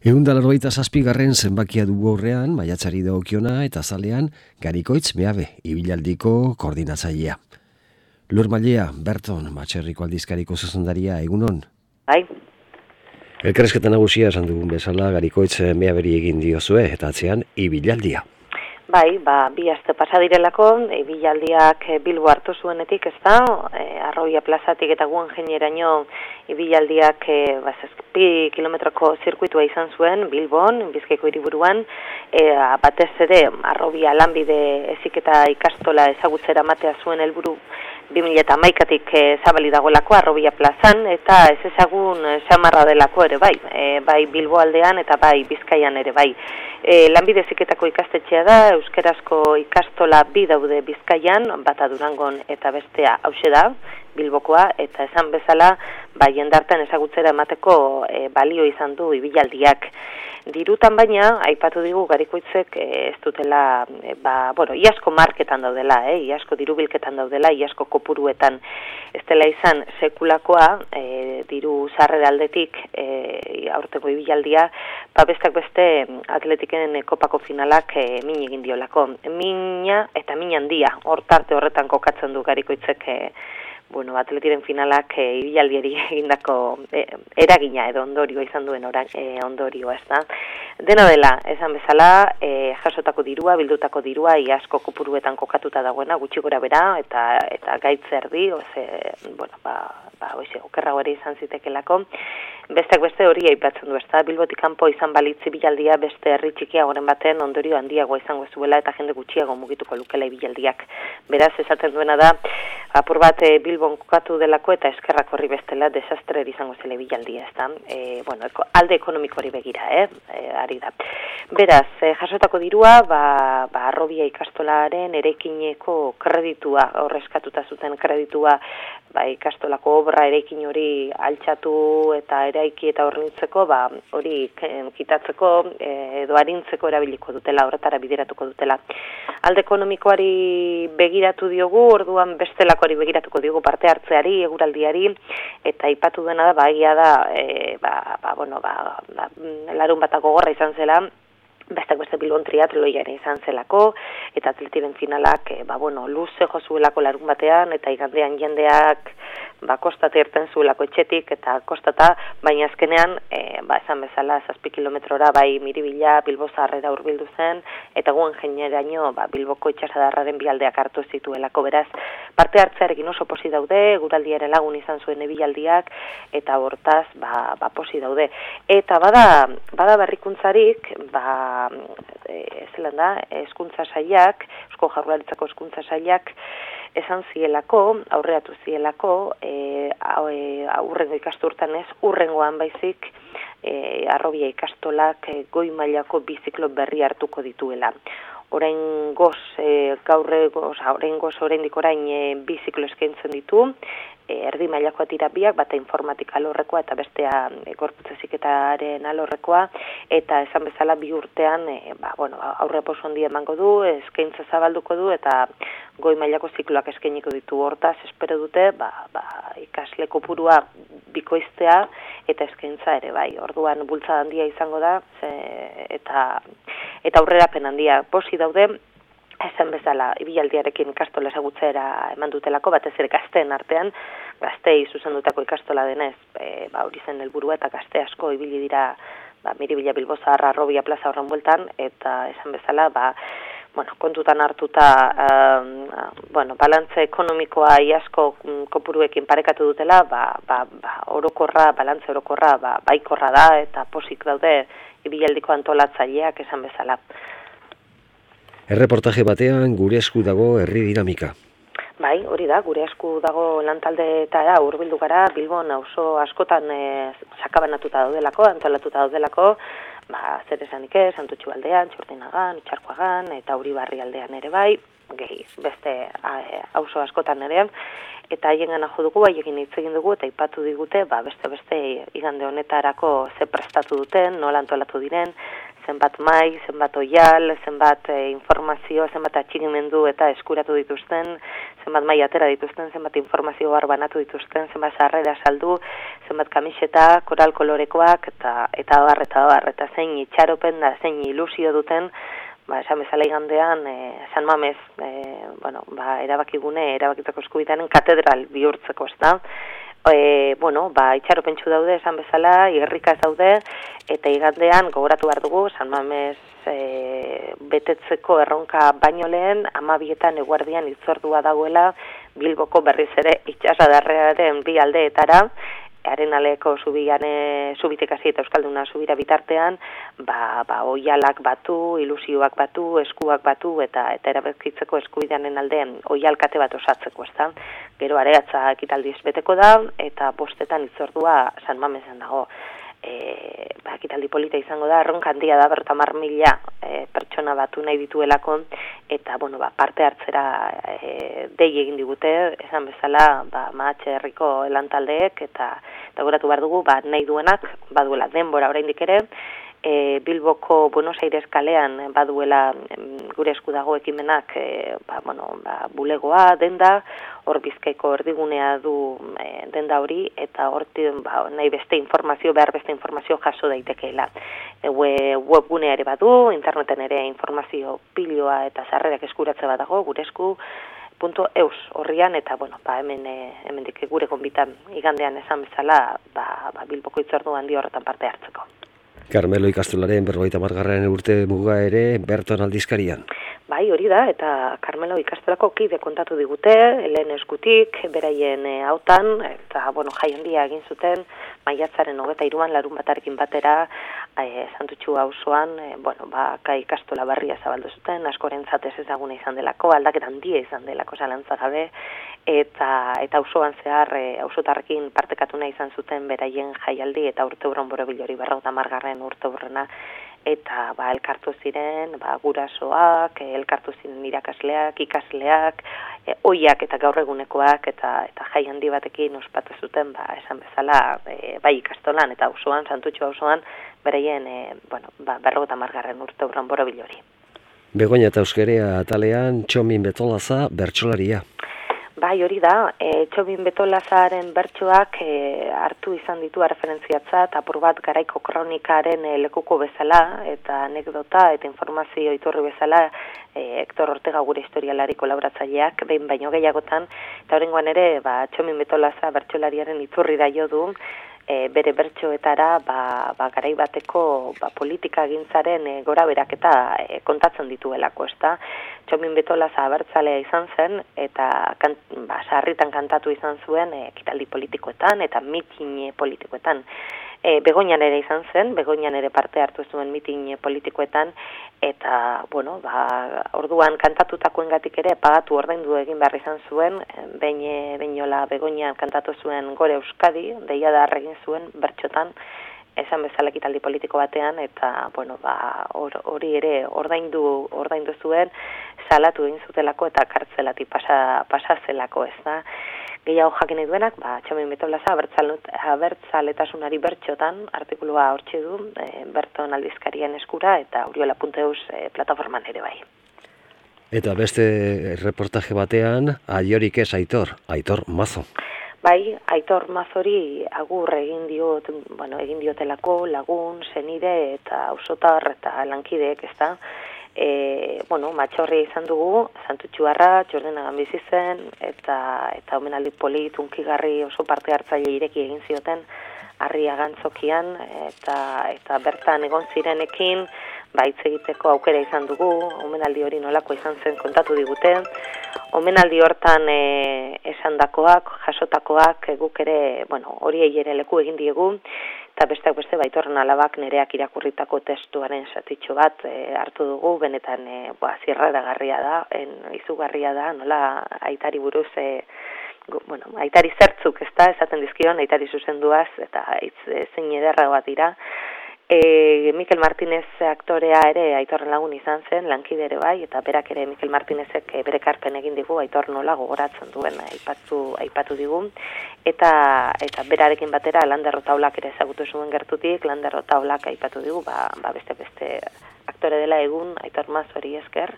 Egun dalarroita zazpigarren zenbakia dugu horrean, maiatzari daokiona eta zalean, garikoitz meabe, ibilaldiko koordinatzailea. Lur Malea, Berton, Matxerriko aldizkariko zuzendaria, egunon? Bai. Elkarrezketan nagusia esan dugun bezala, garikoitz meaberi egin diozue, eta atzean, ibilaldia. Bai, ba, bi aste pasa direlako, e, bilaldiak e, bilbo hartu zuenetik, ez da, e, arroia plazatik eta guen jeneraino ibilaldiak e, ba, zazpi kilometroko zirkuitua izan zuen, bilbon, bizkaiko hiriburuan, e, batez ere, arrobia lanbide ezik eta ikastola ezagutzera matea zuen helburu 2000 eta maikatik e, zabali dagoelako arrobia plazan, eta ez ezagun samarra delako ere bai, e, bai bilbo aldean eta bai bizkaian ere bai. E, lanbide ziketako ikastetxea da, euskerazko ikastola bi daude bizkaian, bata durangon eta bestea hause da, bilbokoa, eta esan bezala, bai jendartan ezagutzera emateko e, balio izan du ibilaldiak. Dirutan baina, aipatu digu garikoitzek e, ez dutela, e, ba, bueno, iasko marketan daudela, eh, iasko dirubilketan daudela, iasko kopuruetan ez dela izan sekulakoa, e, diru zarre aldetik e, aurteko ibilaldia, ba, bestak beste atletiken kopako finalak e, min egin diolako. Mina eta min handia, hortarte horretan kokatzen du garikoitzek e, bueno, atletiren finalak e, ibilaldieri egindako e, eragina edo ondorio izan duen ora, e, ondorio, ez da. Dena dela, esan bezala, e, jasotako dirua, bildutako dirua, iasko kopuruetan kokatuta dagoena, gutxi gora bera, eta, eta gaitzer di, oze, bueno, ba, ba, oize, okerra hori izan zitekelako. Besteak beste hori aipatzen du, ezta Bilbotik kanpo izan balitzi bilaldia beste herri txikiagoren baten ondorio handiago izango zuela eta jende gutxiago mugituko lukela bilaldiak. Beraz, esaten duena da, apur bat e, Bilbon kokatu delako eta eskerrak horri bestela desastre izango zele bilaldia, ezta? E, bueno, alde ekonomiko hori begira, eh? E, ari da. Beraz, e, jasotako dirua, ba, ba arrobia ikastolaren erekineko kreditua, horrezkatuta zuten kreditua, ba, ikastolako obra erekin hori altxatu eta eraiki eta horrenitzeko, ba, hori kitatzeko edo harintzeko erabiliko dutela, horretara bideratuko dutela. Alde ekonomikoari begiratu diogu, orduan bestelakoari begiratuko diogu parte hartzeari, eguraldiari, eta ipatu dena da, ba, egia da, e, ba, ba, bueno, ba, ba, larun batako gorra izan zela, beste beste bilbon triatloia ere izan zelako, eta atletiren finalak, e, ba, bueno, luze jozuelako larun batean, eta igandean jendeak, ba, kostate erten zuelako etxetik, eta kostata, baina azkenean, e, ba, esan bezala, zazpi kilometrora, bai, miribila, bilbo zaharrera urbildu zen, eta guen jeneraino, ba, bilboko itxasadarraren bialdeak hartu zituelako, beraz, parte hartzearekin oso posi daude, guraldiare lagun izan zuen ebilaldiak, eta hortaz, ba, ba posi daude. Eta bada, bada berrikuntzarik, ba, e, zelan da, eskuntza saiak, esko jarrularitzako eskuntza saiak, esan zielako, aurreatu zielako, e, aurrengo ikasturtan ez, urrengoan baizik, e, arrobia ikastolak e, goi mailako biziklo berri hartuko dituela. Orain goz, e, gaurre goz, orain goz, orain orain e, biziklo eskaintzen ditu, E, erdi mailako tirapiak, bata informatika alorrekoa eta bestea e, gorputzeziketaren alorrekoa, eta esan bezala bi urtean, e, ba, bueno, aurre poso handi emango du, eskaintza zabalduko du, eta goi mailako zikloak eskainiko ditu. Hortaz, espero dute, ba, ba, ikasle kopurua bikoiztea, eta eskaintza ere, bai, orduan bultza handia izango da, ze, eta, eta aurrera handia. Posi daude, esan bezala ibialdiarekin ikastola ezagutzera eman dutelako, batez ere gazteen artean, gaztei zuzendutako ikastola denez, e, ba, hori zen helburua eta gazte asko ibili dira ba, miribila bilboza arrobia plaza horren bueltan, eta esan bezala, ba, bueno, kontutan hartuta um, bueno, balantze ekonomikoa iasko mm, kopuruekin parekatu dutela, ba, ba, ba, orokorra, balantze orokorra, ba, baikorra da, eta posik daude ibialdiko antolatzaileak esan bezala. Erreportaje batean gure esku dago herri dinamika. Bai, hori da, gure esku dago lantalde eta da, urbildu gara, Bilbon oso askotan e, sakabanatuta daudelako, antolatuta daudelako, ba, zer esanik ez, Santutxu aldean, Txortinagan, Itxarkoagan, eta Barri aldean ere bai, gehi, beste auzo askotan ere, eta haien gana jo dugu, haiekin hitz egin dugu, eta ipatu digute, ba, beste beste igande honetarako ze prestatu duten, nola antolatu diren, zenbat mai, zenbat oial, zenbat e, informazio, zenbat atxigimendu eta eskuratu dituzten, zenbat mai atera dituzten, zenbat informazio banatu dituzten, zenbat sarrera saldu, zenbat kamiseta, koral kolorekoak, eta eta bar, eta bar, eta zein itxaropen da, zein ilusio duten, ba, esan bezala igandean, e, San Mamez, e, bueno, ba, erabakigune, erabakitako eskubitanen katedral bihurtzeko, ez da, e, bueno, ba, itxaro pentsu daude esan bezala, igerrika daude, eta igandean gogoratu behar dugu, San Mames e, betetzeko erronka baino lehen, amabietan eguardian itzordua dagoela, Bilboko berriz ere itxasadarrearen bi aldeetara, arenaleko zubiane, zubitek hasi eta Euskalduna zubira bitartean, ba, ba, oialak batu, ilusioak batu, eskuak batu, eta eta erabekitzeko eskubideanen aldean oialkate bat osatzeko, ez Gero areatza ekitaldiz beteko da, eta bostetan itzordua San Mamezen dago e, ba, kitaldi polita izango da, erronka handia da, berta mar mila e, pertsona batu nahi dituelako, eta bueno, ba, parte hartzera e, dei egin digute, esan bezala, ba, maatxe herriko elantaldeek, eta, eta goratu behar dugu, ba, nahi duenak, baduela denbora oraindik ere, e, Bilboko Buenos Aires kalean baduela gure esku dago ekimenak e, ba, bueno, ba, bulegoa denda, hor bizkaiko erdigunea du e, denda hori, eta horti ba, nahi beste informazio, behar beste informazio jaso daitekeela. E, webgunea ere badu, interneten ere informazio piloa eta sarrerak eskuratze bat dago, gure esku, punto eus horrian eta bueno ba hemen e, hemendik gure konbitan igandean esan bezala ba, ba Bilboko itzordu handi horretan parte hartzeko Carmelo ikastolaren berrogeita margarren urte muga ere Berton aldizkarian. Bai, hori da, eta Carmelo ikastolako kide kontatu digute, helen eskutik, beraien e, hautan, eta, bueno, jai handia egin zuten, maiatzaren hogeta iruan larun batarekin batera, e, santutxu hauzoan, e, bueno, ba, ka ikastola barria zabaldu zuten, askoren zatez ezaguna izan delako, aldaketan handia izan delako gabe, eta eta auzoan zehar e, auzotarrekin partekatu izan zuten beraien jaialdi eta urteuron borobilori berrauta margarren urteurrena eta ba, elkartu ziren ba, gurasoak, elkartu ziren irakasleak, ikasleak, e, oiak eta gaur egunekoak eta eta jai handi batekin ospatu zuten ba, esan bezala e, bai ikastolan eta auzoan santutxo auzoan beraien e, bueno, ba, berrauta margarren urteurren borobilori. Begoña eta euskerea atalean txomin betolaza bertsolaria. Bai, hori da, e, txobin betolazaren bertsoak e, hartu izan ditu referentziatza eta bat garaiko kronikaren e, lekuko bezala eta anekdota eta informazio iturri bezala e, Hector Ortega gure historialari kolaboratzaileak behin baino gehiagotan eta horrengoan ere ba, txomin betolaza bertsolariaren iturri da jo du e, bere bertsoetara ba, ba, garai bateko ba, politika gintzaren e, gora berak eta e, kontatzen dituelako, ezta? Txomin betola zabertzalea izan zen, eta kan, ba, sarritan kantatu izan zuen e, kitaldi politikoetan eta mitin politikoetan e, begoinan ere izan zen, begoinan ere parte hartu zuen mitin politikoetan, eta, bueno, ba, orduan kantatutakoen gatik ere, pagatu ordaindu egin behar izan zuen, behin beinola begoinan kantatu zuen gore euskadi, deia da egin zuen bertxotan, esan bezala ekitaldi politiko batean eta bueno ba hori ere ordaindu ordaindu zuen salatu egin zutelako eta kartzelati pasa pasa zelako ez da gehiago jakin duenak, ba, txamin betolaza, abertzaletasunari bertxotan, artikulua hortxe du, e, berton aldizkarien eskura, eta uriola.eus e, plataforman ere bai. Eta beste reportaje batean, aiorik ez aitor, aitor mazo. Bai, aitor mazori agur egin diot, bueno, egin diotelako lagun, senide eta ausotar eta lankideek, ez da, e, bueno, matxorri izan dugu, santutxuarra, txordenagan bizi zen, eta, eta omenaldi polit, unkigarri oso parte hartzaile ireki egin zioten, harria gantzokian, eta, eta bertan egon zirenekin, ba, egiteko aukera izan dugu, omenaldi hori nolako izan zen kontatu digute, omenaldi hortan e, esandakoak, jasotakoak, guk ere, bueno, hori ere leku egin diegu, eta besteak beste baitorren alabak nereak irakurritako testuaren satitxo bat e, hartu dugu, benetan e, boa, garria da, en, izugarria da, nola aitari buruz, e, bueno, aitari zertzuk ez da, esaten dizkion, aitari zuzenduaz, eta itz, e, zein ederra bat dira, E, Mikel Martinez aktorea ere aitorren lagun izan zen, lankide ere bai, eta berak ere Mikel Martinezek bere karpen egin digu, aitor nola gogoratzen duen aipatu, aipatu digu. Eta, eta berarekin batera landerro taulak ere ezagutu zuen gertutik, landerro taulak aipatu digu, ba, ba beste beste aktore dela egun, aitor maz hori esker,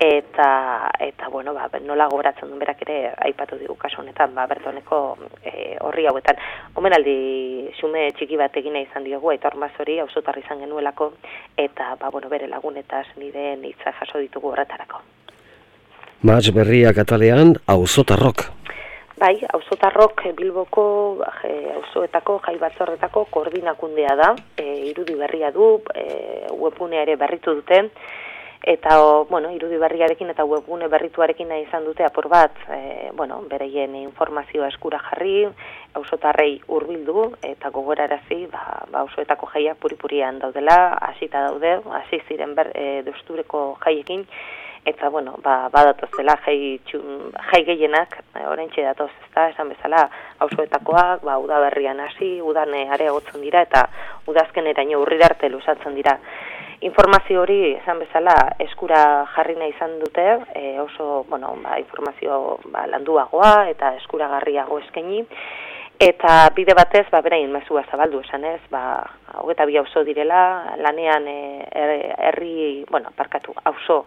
eta eta bueno ba nola gogoratzen duen berak ere aipatu digu kasu honetan ba bertoneko e, horri hauetan. Omenaldi xume txiki bat egin izan diogu aitor hori auzotar izan genuelako. Eta ba bueno bere lagunetaz nire hitza jaso ditugu horretarako. Mats berria katalean auzotarrok. Bai, auzotarrok Bilboko auzoetako jai batzorretako koordinakundea da, e, irudi berria du, e, webgunea ere berritu duten, eta o, bueno, irudi berriarekin eta webgune berrituarekin nahi izan dute apur bat, e, bueno, bereien informazioa eskura jarri, ausotarrei hurbildu eta gogorarazi, ba, ba ausoetako jaiak puripurian daudela, hasita daude, hasi ziren ber, e, dustureko jaiekin, eta bueno, ba, badatozela jai, txun, jai gehienak, e, orentxe datoz, ezta, esan bezala, ausoetakoak, ba, udaberrian hasi, udan areagotzen dira, eta udazken eraino urrirarte lusatzen dira informazio hori esan bezala eskura jarri nahi izan dute, e, oso bueno, ba, informazio ba, landuagoa eta eskuragarriago eskaini. Eta bide batez ba berain mezua zabaldu esan ez, ba hogeta bi auzo direla, lanean e, herri, bueno, parkatu, auzo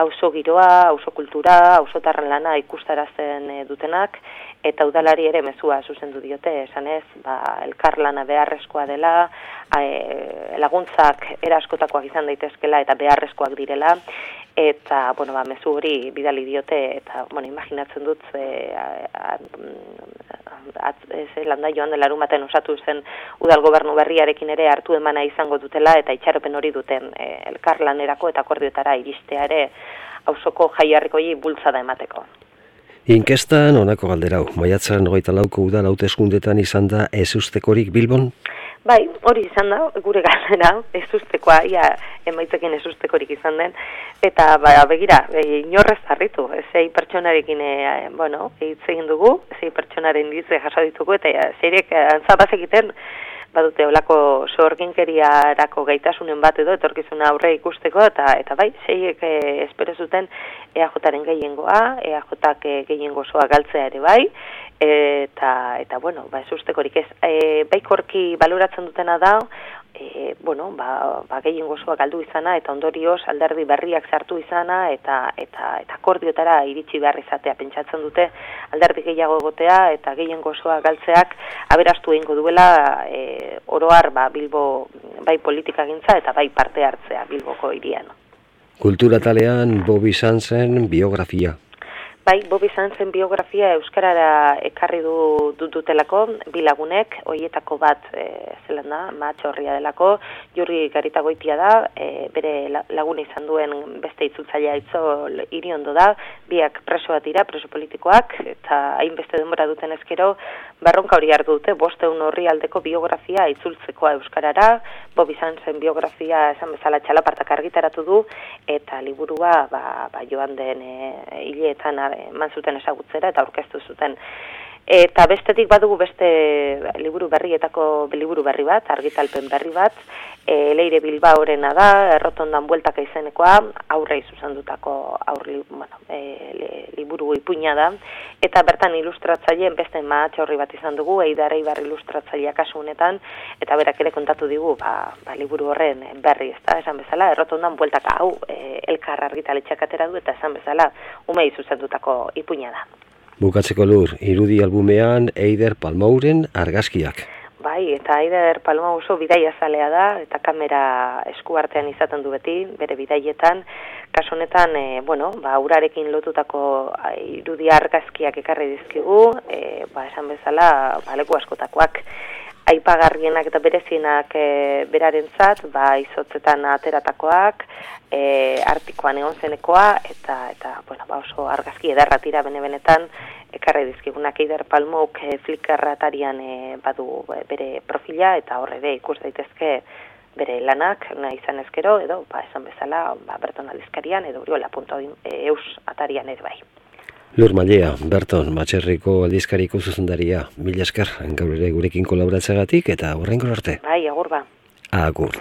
auzo giroa, auzo kultura, auzotarren lana ikustarazten e, dutenak eta udalari ere mezua zuzendu diote, esan ez, ba, elkar lana beharrezkoa dela, e, laguntzak eraskotakoak izan daitezkela eta beharrezkoak direla, eta, bueno, ba, mezu hori bidali diote, eta, bueno, imaginatzen dut, e, ze landa joan dela erumaten osatu zen udal gobernu berriarekin ere hartu emana izango dutela, eta itxaropen hori duten e, elkar lanerako eta akordiotara iristea ere, hausoko jaiarrikoi bultzada emateko. Inkestan honako galderau, maiatzaren hogeita lauko udal hauteskundetan izan da ez ustekorik Bilbon? Bai, hori izan da, gure galdera, ez ustekoa, ia emaitzekin ez ustekorik izan den, eta ba, begira, e, inorrez harritu, zei pertsonarekin, e, bueno, egin dugu, zei pertsonaren ditze jaso ditugu, eta ja, zeirek antzabaz egiten, badute olako sorginkeriarako gaitasunen bat edo etorkizuna aurre ikusteko eta eta bai seiek e, espero zuten EAJaren gehiengoa, EAJak e, gehiengo soa galtzea ere bai eta eta bueno, ba ez ustekorik ez. E, baikorki baloratzen dutena da e, bueno, ba, ba gehien gozoa galdu izana eta ondorioz alderdi berriak sartu izana eta eta eta akordiotara iritsi behar izatea pentsatzen dute alderdi gehiago egotea eta gehien gozoa galtzeak aberastu egingo duela e, oroar ba, Bilbo bai politika gintza eta bai parte hartzea Bilboko irian. Kultura talean Bobi Sansen biografia. Bai, Bobi zen biografia Euskarara ekarri du dutelako, bilagunek, hoietako bat e, zelan da, matxorria delako, jurri garita goitia da, e, bere lagune izan duen beste itzultzailea itzo hiri ondo da, biak preso bat dira, preso politikoak, eta hainbeste denbora duten ezkero, barronka hori hartu dute, boste un horri aldeko biografia itzultzekoa Euskarara, Bobi zen biografia esan bezala txalapartak argitaratu du, eta liburua ba, ba joan den e, hileetan eman zuten ezagutzera eta aurkeztu zuten. Eta bestetik badugu beste liburu berrietako liburu berri bat, argitalpen berri bat, e, Leire Bilbaorena da, errotondan bueltaka izenekoa, aurre izuzendutako aurri, bueno, e, liburu ipuina da, eta bertan ilustratzaileen beste maatxa horri bat izan dugu, eidara ibar ilustratzailea kasu honetan, eta berak ere kontatu digu, ba, ba liburu horren berri, ez da, esan bezala, errotondan bueltaka hau, e, elkar argitaletxak atera du, eta esan bezala, ume izuzendutako ipuina da. Bukatzeko lur, irudi albumean Eider Palmauren argazkiak. Bai, eta Eider Palma oso bidaia zalea da, eta kamera eskuartean izaten du beti, bere bidaietan. Kaso honetan, e, bueno, ba, urarekin lotutako irudi argazkiak ekarri dizkigu, e, ba, esan bezala, ba, leku askotakoak aipagarrienak eta berezienak e, berarentzat, ba izotzetan ateratakoak, e, artikoan egon zenekoa eta eta bueno, ba oso argazki ederra tira bene benetan ekarri dizkigunak Eider Palmok e, flickerratarian e, badu bere profila eta horre ere ikus daitezke bere lanak nahi izan ezkero edo ba esan bezala ba berton aldizkarian edo oriola.eus atarian ere bai. Lur Malea, Berton, Matxerriko aldizkariko zuzendaria, mila esker, gaur ere gurekin kolaboratzeagatik eta horrengo arte. Bai, agur ba. Agur.